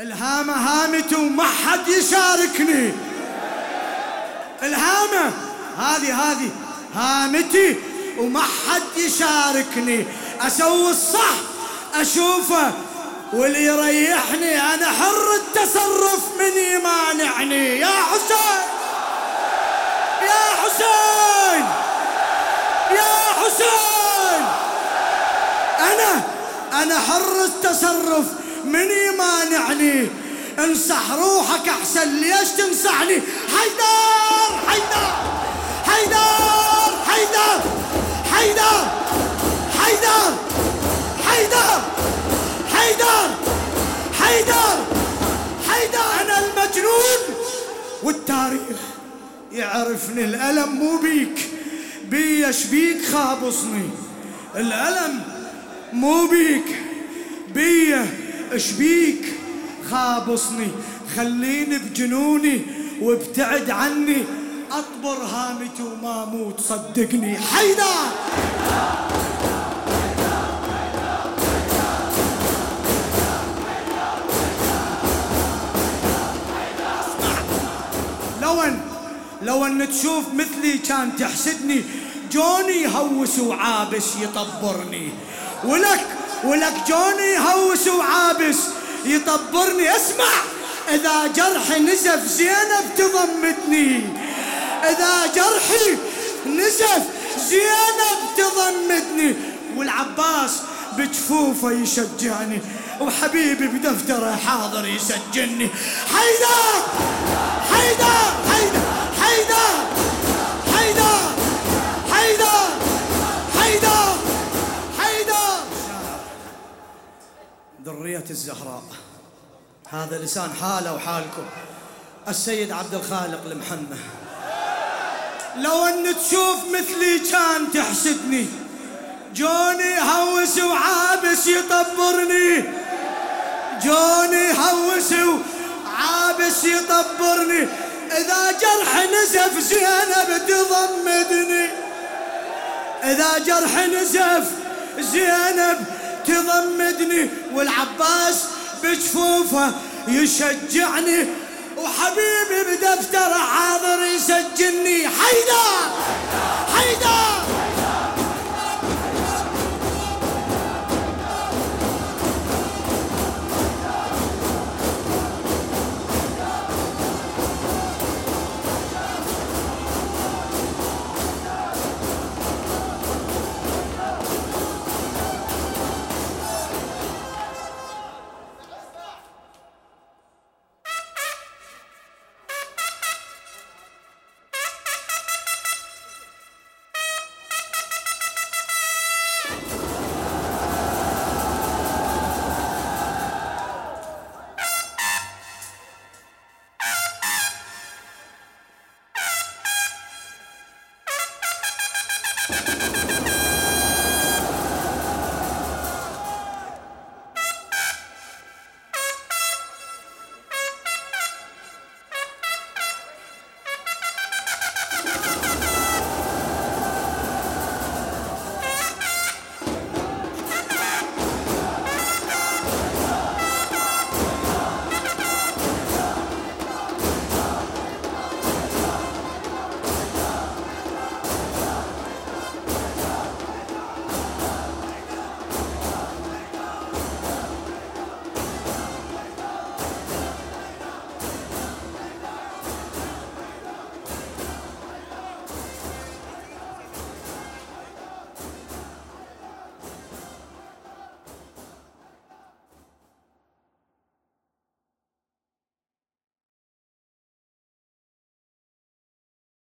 الهامة هامتي وما حد يشاركني. الهامة هذه هذه هامتي وما حد يشاركني. أسوي الصح أشوفه واللي يريحني أنا حر التصرف من يمانعني يا حسين يا حسين يا حسين. أنا أنا حر التصرف من يمانعني انصح روحك أحسن ليش تنصحني حيدر حيدر حيدر حيدر حيدر حيدر حيدر حيدر حيدر حيدر. أنا المجنون والتاريخ يعرفني الألم مو بيك. بي بيك خابصني؟ الألم مو بيك. بي أشبيك؟ خابصني خليني بجنوني وابتعد عني. أطبر هامتي وما أموت صدقني. حيدر! لو ان لو ان تشوف مثلي كان تحسدني. جوني يهوس وعابس يطبرني. ولك ولك جوني يهوس وعابس يطبرني. اسمع إذا جرحي نزف زينب تضمدني إذا جرحي نزف زينب تضمدني والعباس بجفوفه يشجعني وحبيبي بدفتره حاضر يسجلني. حيدر! حيدر! حيدر! الزهراء. هذا لسان حاله وحالكم. السيد عبد الخالق المحنة لو أن تشوف مثلي كان تحسدني. جوني هوس وعابس يطبرني. جوني هوس وعابس يطبرني. إذا جرح نزف زينب تضمدني. إذا جرح نزف زينب تضمدني والعباس بجفوفه يشجعني. وحبيبي بدفتر حاضر يسجلني. حيدر!